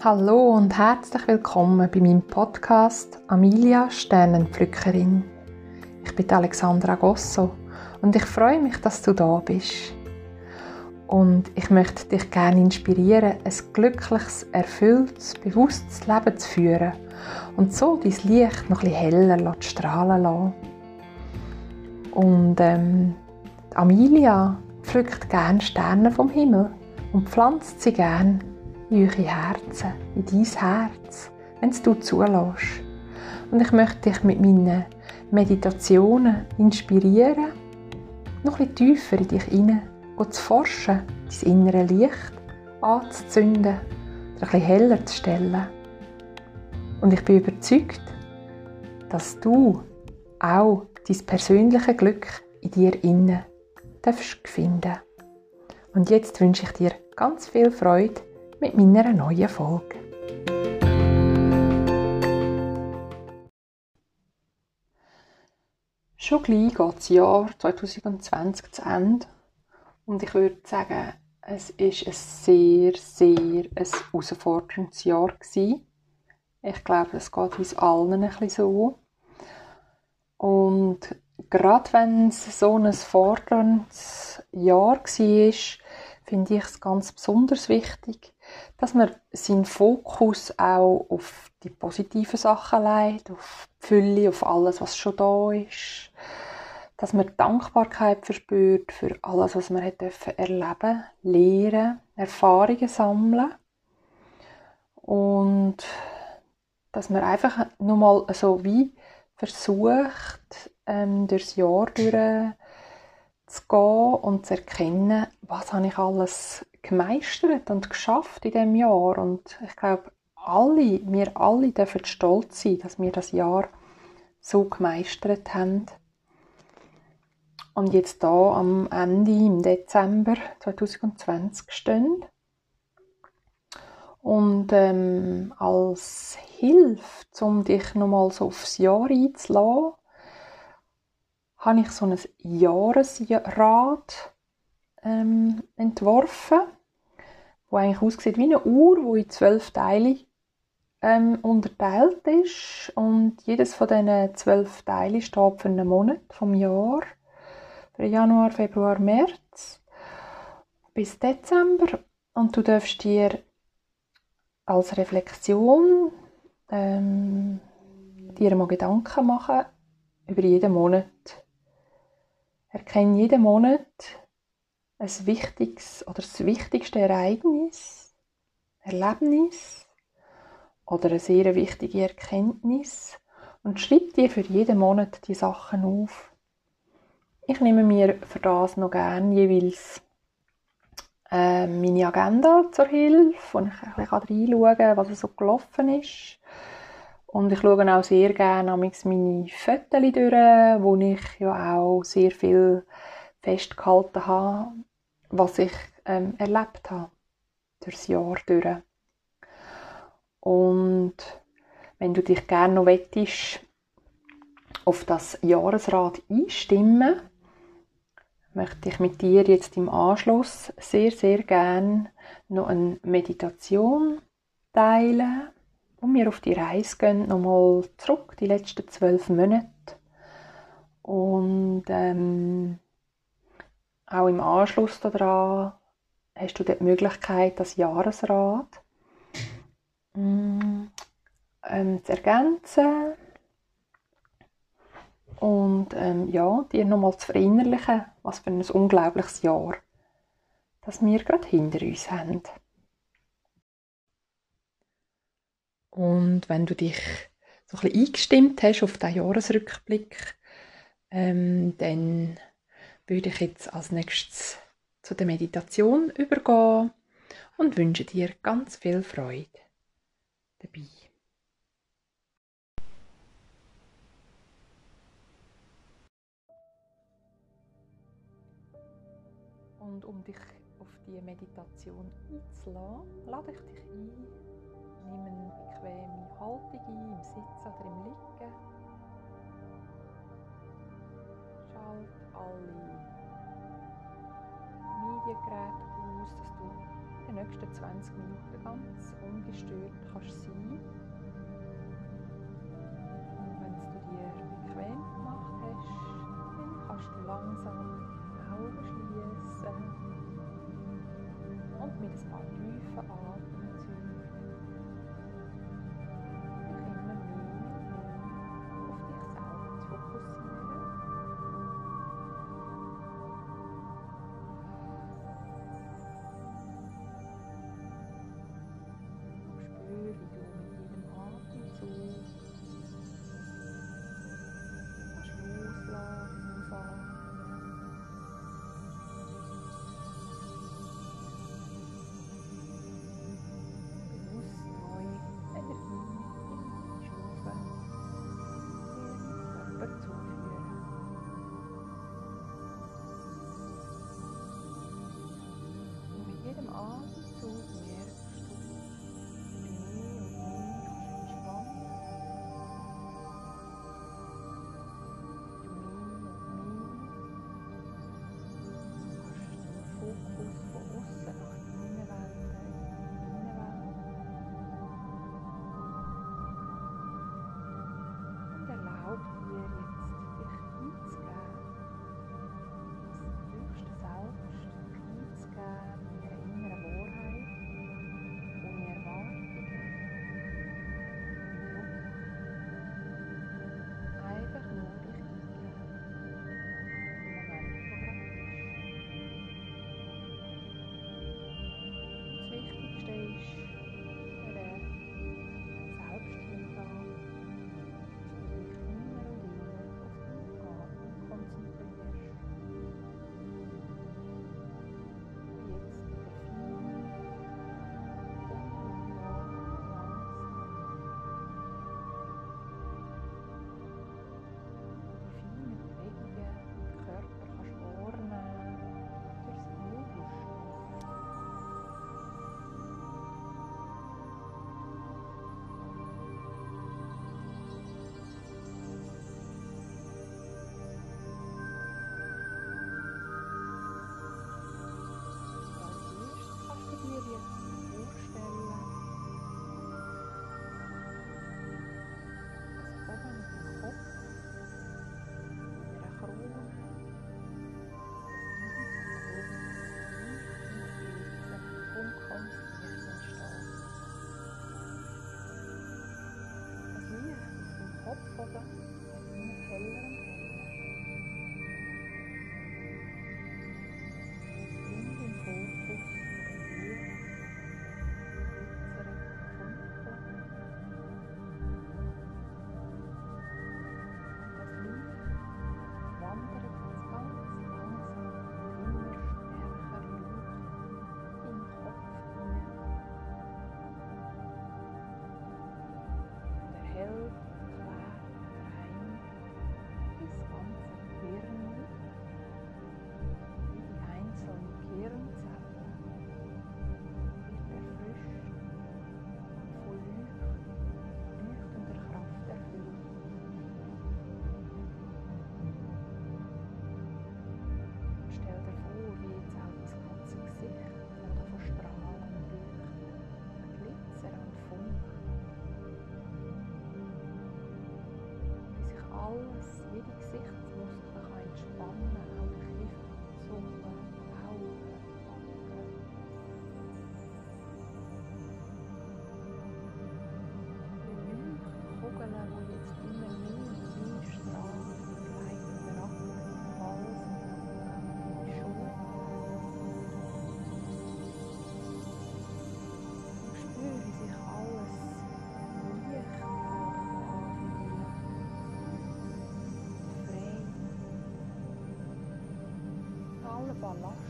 Hallo und herzlich willkommen bei meinem Podcast Amelia Sternenpflückerin. Ich bin Alexandra Gosso und ich freue mich, dass du da bist. Und ich möchte dich gerne inspirieren, ein glückliches, erfülltes, bewusstes Leben zu führen und so dein Licht noch ein heller zu strahlen lassen. Und ähm, Amelia pflückt gerne Sterne vom Himmel und pflanzt sie gerne eure Herzen, in dein Herz, wenn du zulässt. Und ich möchte dich mit meinen Meditationen inspirieren, noch bisschen tiefer in dich hinein zu forschen, dein innere Licht anzuzünden ein bisschen heller zu stellen. Und ich bin überzeugt, dass du auch dein persönliche Glück in dir innen finden Und jetzt wünsche ich dir ganz viel Freude mit meiner neuen Folge. Schon gleich geht das Jahr 2020 zu Ende und ich würde sagen, es ist ein sehr, sehr ein herausforderndes Jahr gewesen. Ich glaube, es geht uns allen ein bisschen so. Und gerade wenn es so ein forderndes Jahr war, finde ich es ganz besonders wichtig, dass man seinen Fokus auch auf die positiven Sachen legt, auf die Fülle, auf alles, was schon da ist. Dass man Dankbarkeit verspürt für alles, was man hat dürfen erleben, lernen, Erfahrungen sammeln. Und dass man einfach nochmal so wie versucht, ähm, durchs Jahr durch zu gehen und zu erkennen, was habe ich alles gemeistert und geschafft in dem Jahr. Und ich glaube, alle, wir alle dürfen stolz sein, dass wir das Jahr so gemeistert haben. Und jetzt da am Ende im Dezember 2020 stehen. Und ähm, als Hilfe, um dich nochmal so aufs Jahr einzulassen, habe ich so ein Jahresrad ähm, entworfen, wo eigentlich aussieht wie eine Uhr, wo in zwölf Teile ähm, unterteilt ist. Und jedes von diesen zwölf Teilen steht für einen Monat vom Jahr, für Januar, Februar, März bis Dezember. Und du darfst dir als Reflexion ähm, dir mal Gedanken machen über jeden Monat. Erkenne jeden Monat ein wichtiges oder das wichtigste Ereignis, Erlebnis oder eine sehr wichtige Erkenntnis und schreib dir für jeden Monat die Sachen auf. Ich nehme mir für das noch gerne jeweils äh, meine Agenda zur Hilfe, wo ich bisschen reinschauen kann, was so gelaufen ist. Und ich schaue auch sehr gerne meine Fotos durch, wo ich ja auch sehr viel festgehalten habe, was ich ähm, erlebt habe durchs Jahr durch. Und wenn du dich gerne noch wettest, auf das Jahresrad einstimmen, möchte ich mit dir jetzt im Anschluss sehr, sehr gerne noch eine Meditation teilen, wo wir auf die Reise gehen, nochmal zurück, die letzten zwölf Monate. Und ähm, auch im Anschluss daran hast du die Möglichkeit, das Jahresrad mm, ähm, zu ergänzen und ähm, ja, dir nochmal zu verinnerlichen, was für ein unglaubliches Jahr das wir gerade hinter uns haben. Und wenn du dich so ein bisschen eingestimmt hast auf den Jahresrückblick, ähm, dann würde ich jetzt als nächstes zu der Meditation übergehen und wünsche dir ganz viel Freude dabei. Und um dich auf die Meditation einzulassen, lade ich dich ein, nimm eine bequeme Haltung ein, im Sitzen oder im nächsten 20 Minuten ganz ungestört kannst sein kannst. 아빠 안 나와?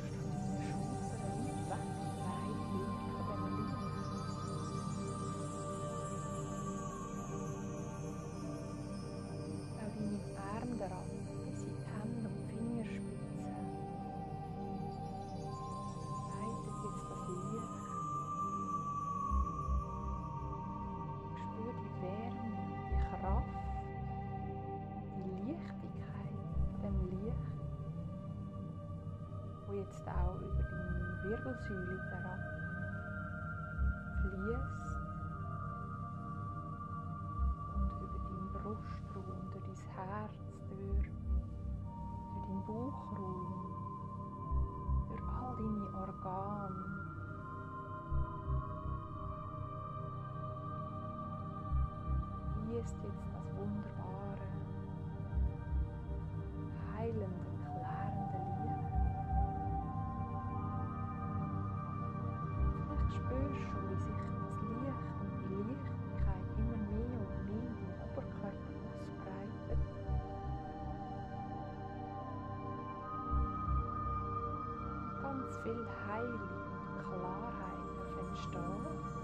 jetzt auch über deine Wirbelsäule herab fließt und über deinen Brustraum, durch dein Herz, durch, deinen Bauchraum, durch all deine Organe. fließt jetzt das Wunder Stop.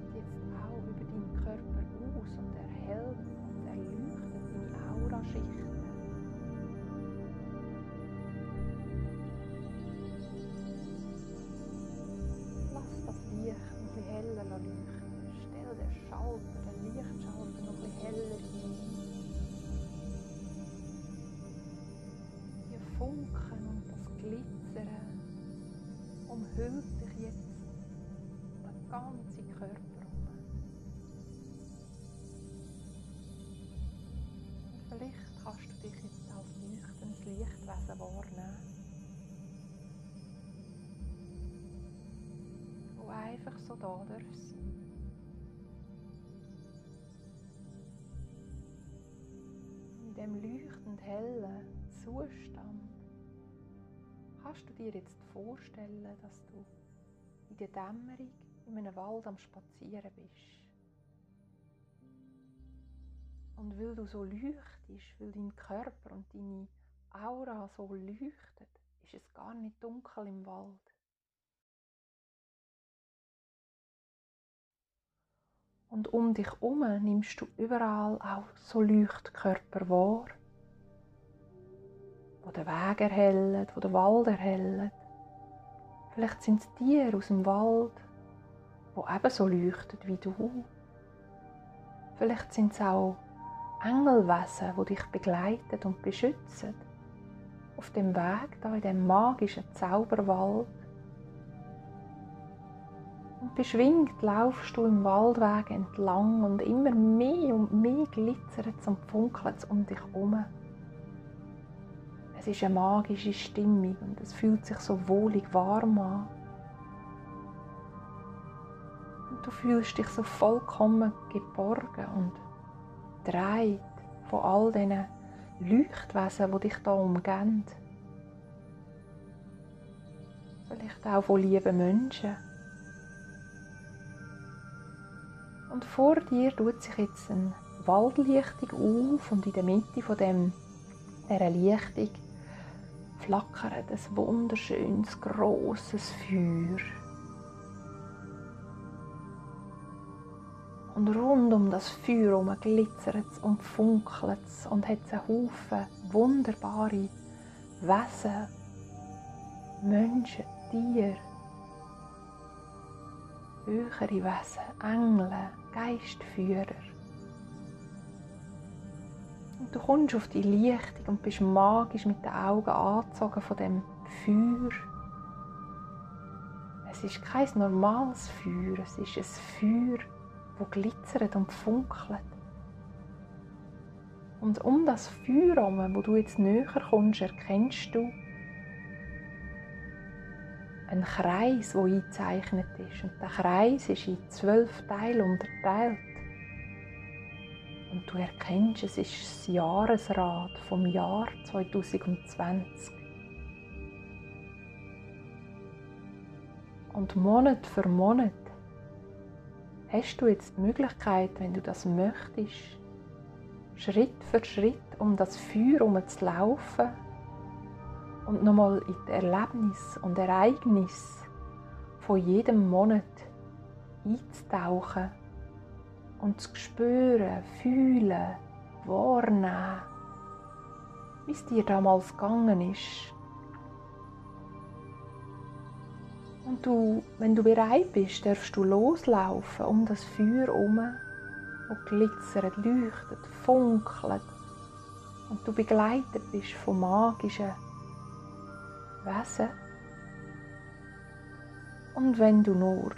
Strahlt jetzt auch über deinen Körper aus und erhält und erleuchtet deine Auraschichten. Lass das Licht noch ein heller leuchten. Stell den Schalter, den Lichtschalter noch ein heller ein. Die Funken und das Glitzern umhüllt sein. In dem leuchtend hellen Zustand kannst du dir jetzt vorstellen, dass du in der Dämmerung in einem Wald am Spazieren bist. Und weil du so leuchtest, weil dein Körper und deine Aura so leuchtet, ist es gar nicht dunkel im Wald. Und um dich herum nimmst du überall auch so Leuchtkörper wahr, wo den Weg erhellen, wo den Wald erhellen. Vielleicht sind es Tiere aus dem Wald, wo ebenso leuchten wie du. Vielleicht sind es auch Engelwesen, die dich begleiten und beschützen. Auf dem Weg da in dem magischen Zauberwald. Und beschwingt laufst du im Waldweg entlang und immer mehr und mehr glitzert und funkelt es um dich herum. Es ist eine magische Stimmung und es fühlt sich so wohlig warm an. Und du fühlst dich so vollkommen geborgen und dreht von all diesen Leuchtwesen, die dich da umgeben. Vielleicht auch von lieben Menschen. Und vor dir tut sich jetzt eine Waldlichtung auf und in der Mitte von dem, dieser Lichtung flackert ein wunderschönes, grosses Feuer. Und rund um das Feuer herum glitzert es und funkelt es und hat einen Haufen wunderbare Wesen, Menschen, Tiere, höhere Wesen, Engel, Geistführer. Und du kommst auf die Lichtung und bist magisch mit den Augen angezogen von dem Feuer. Es ist kein normales Feuer, es ist ein Feuer, wo glitzert und funkelt. Und um das Feuer herum, wo du jetzt näher kommst, erkennst du einen Kreis, der eingezeichnet ist. Und der Kreis ist in zwölf Teile unterteilt. Und du erkennst, es ist das Jahresrad vom Jahr 2020. Und Monat für Monat hast du jetzt die Möglichkeit, wenn du das möchtest, Schritt für Schritt um das Feuer herum zu laufen und nochmal in die Erlebnis und Ereignis von jedem Monat einzutauchen und zu spüren, fühlen, wahrnehmen, wie es dir damals gegangen ist. Und du, wenn du bereit bist, darfst du loslaufen um das Feuer herum, wo glitzert, leuchtet, funkelt und du begleitet bist von magischen Wesen. Und wenn du nur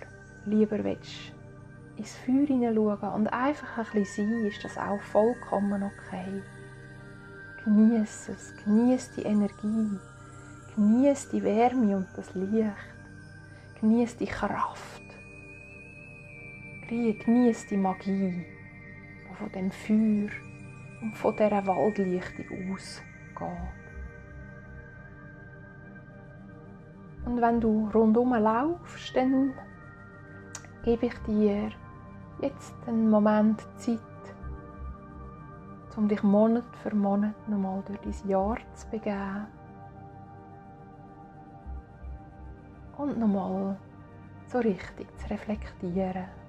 lieber willst, ins Feuer hineinschauen und einfach ein bisschen sein, ist das auch vollkommen okay. Genieß es, genieß die Energie, genieß die Wärme und das Licht, genieß die Kraft, genieß die Magie, die von dem Feuer und von dieser Waldlichtung ausgeht. Und wenn du rundum laufst, dann gebe ich dir jetzt einen Moment Zeit, um dich Monat für Monat nochmal durch dein Jahr zu begeben. Und nochmal so richtig zu reflektieren.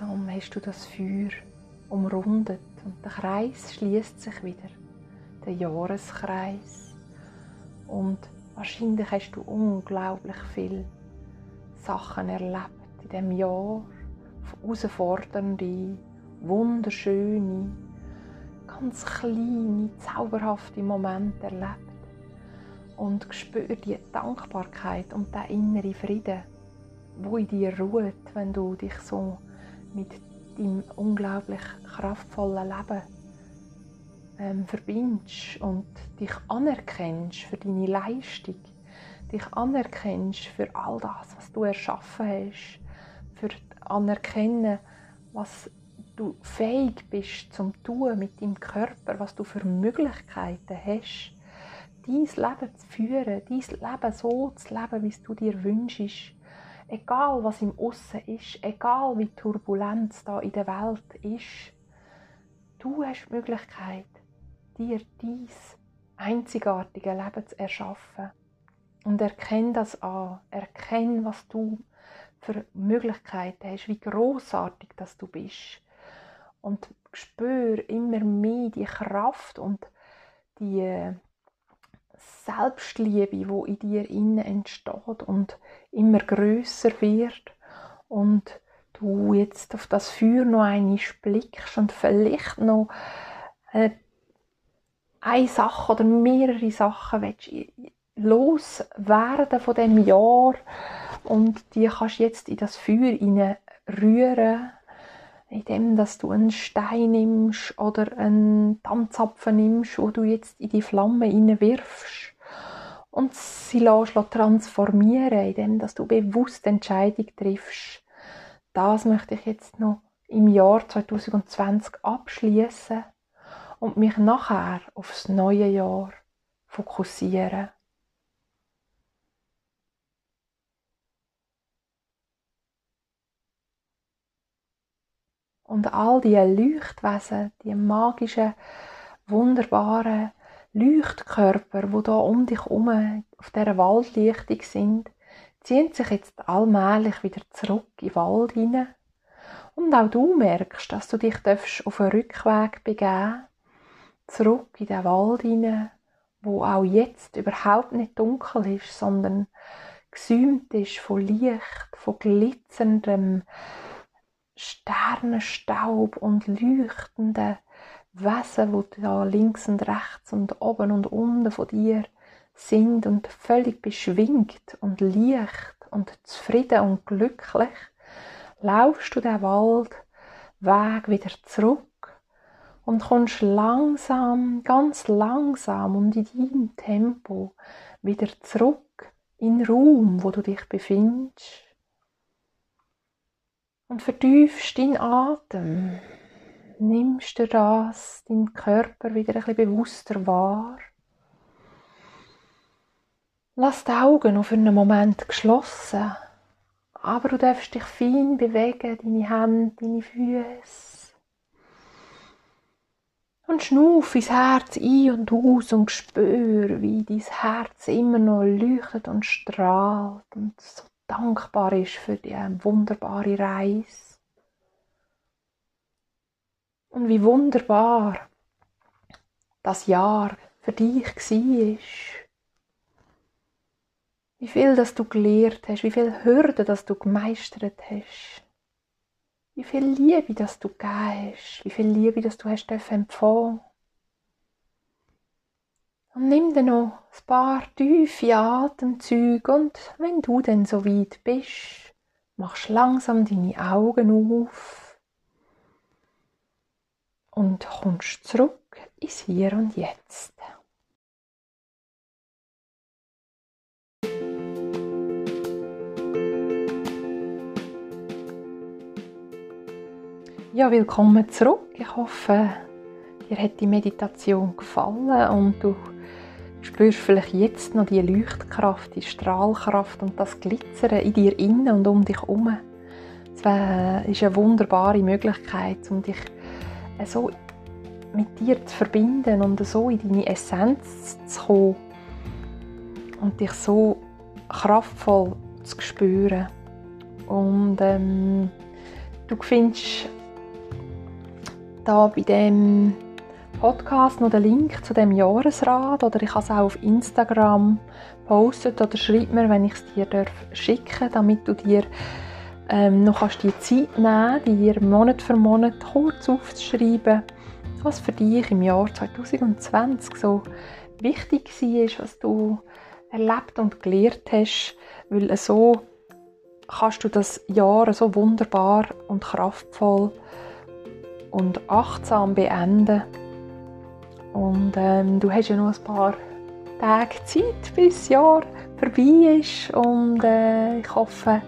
Langsam hast du das Feuer umrundet und der Kreis schließt sich wieder, der Jahreskreis. Und wahrscheinlich hast du unglaublich viele Sachen erlebt in dem Jahr, herausfordernde, wunderschöne, ganz kleine, zauberhafte Momente erlebt. Und spür die Dankbarkeit und der innere Frieden, wo in dir ruht, wenn du dich so mit deinem unglaublich kraftvollen Leben ähm, verbindest und dich anerkennst für deine Leistung, dich anerkennst für all das, was du erschaffen hast, für anerkennen, was du fähig bist zum tun mit deinem Körper, was du für Möglichkeiten hast, dein Leben zu führen, dein Leben so zu leben, wie es du dir wünschst. Egal, was im Aussen ist, egal, wie Turbulenz da in der Welt ist, du hast die Möglichkeit, dir dies einzigartige Leben zu erschaffen. Und erkenn das an. Erkenn, was du für Möglichkeiten hast, wie großartig dass du bist. Und spür immer mehr die Kraft und die Selbstliebe, die in dir innen entsteht und immer größer wird. Und du jetzt auf das Feuer noch einmal blickst und vielleicht noch äh, eine Sache oder mehrere Sachen willst loswerden von dem Jahr. Und die kannst jetzt in das Feuer rühren, indem dass du einen Stein nimmst oder einen Tanzapfen nimmst, wo du jetzt in die Flamme wirfst und sie lässt transformieren, indem dass du bewusst Entscheidung triffst. Das möchte ich jetzt noch im Jahr 2020 abschließen und mich nachher aufs neue Jahr fokussieren. Und all die Leuchtwesen, die magischen, wunderbaren Leuchtkörper, wo da um dich herum auf dieser Waldlichtung sind, ziehen sich jetzt allmählich wieder zurück in den Wald hinein. Und auch du merkst, dass du dich auf einen Rückweg begeben zurück in den Wald hinein, wo auch jetzt überhaupt nicht dunkel ist, sondern gesäumt ist von Licht, von glitzerndem Sternenstaub und leuchtenden Wesen, wo da links und rechts und oben und unten von dir sind und völlig beschwingt und leicht und zufrieden und glücklich, laufst du den Waldweg wieder zurück und kommst langsam, ganz langsam und in deinem Tempo wieder zurück in den Raum, wo du dich befindest. Und vertiefst deinen Atem. Nimmst du das, deinen Körper wieder ein bisschen bewusster wahr. Lass die Augen noch für einen Moment geschlossen. Aber du darfst dich fein bewegen, deine Hände, deine Füße. Und schnuff ins Herz ein und aus und spür, wie dein Herz immer noch leuchtet und strahlt und so dankbar ist für die wunderbare Reise. Und wie wunderbar das Jahr für dich war. Wie viel, dass du gelehrt hast, wie viel Hürden, dass du gemeistert hast wie viel Liebe, dass du gegeben hast, wie viel Liebe, dass du hast empfangen Und nimm dann noch ein paar tiefe Atemzüge und wenn du dann so weit bist, machst langsam deine Augen auf und kommst zurück ins Hier und Jetzt. Ja, willkommen zurück. Ich hoffe, dir hat die Meditation gefallen und du spürst vielleicht jetzt noch die Leuchtkraft, die Strahlkraft und das Glitzern in dir innen und um dich herum. Es ist eine wunderbare Möglichkeit, um dich so mit dir zu verbinden und so in deine Essenz zu kommen und dich so kraftvoll zu spüren. Und ähm, du findest da bei dem Podcast noch den Link zu dem Jahresrat oder ich kann es auch auf Instagram posten oder schreib mir, wenn ich es dir darf schicken, damit du dir ähm, noch kannst die Zeit nehmen, dir Monat für Monat kurz aufzuschreiben, was für dich im Jahr 2020 so wichtig war, was du erlebt und gelernt hast, weil so kannst du das Jahr so wunderbar und kraftvoll und achtsam beenden. Und ähm, du hast ja noch ein paar Tage Zeit, bis das Jahr vorbei ist. Und äh, ich hoffe,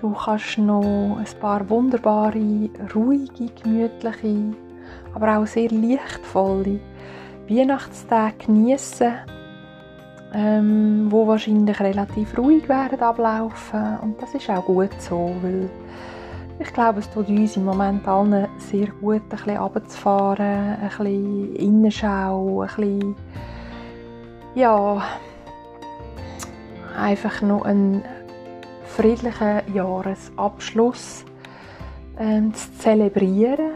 du kannst noch ein paar wunderbare, ruhige, gemütliche, aber auch sehr lichtvolle Weihnachtstage genießen ähm, wo wahrscheinlich relativ ruhig werden ablaufen und das ist auch gut so, weil ich glaube, es tut uns im Moment allen sehr gut, ein bisschen runterzufahren, ein bisschen Innenschau, ein bisschen, ja, einfach noch einen friedlichen Jahresabschluss ähm, zu zelebrieren.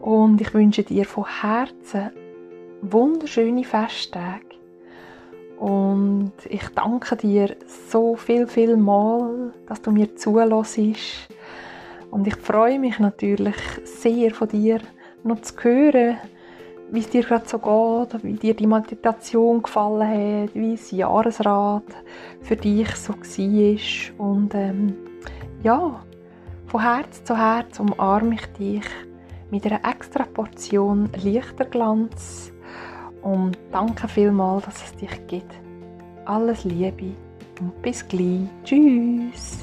Und ich wünsche dir von Herzen wunderschöne Festtage und ich danke dir so viel, viel mal, dass du mir zulässt. Und ich freue mich natürlich sehr von dir noch zu hören, wie es dir gerade so geht, wie dir die Meditation gefallen hat, wie das Jahresrat für dich so war. Und ähm, ja, von Herz zu Herz umarme ich dich mit einer extra Portion Lichterglanz und danke vielmals, dass es dich gibt. Alles Liebe und bis gleich. Tschüss.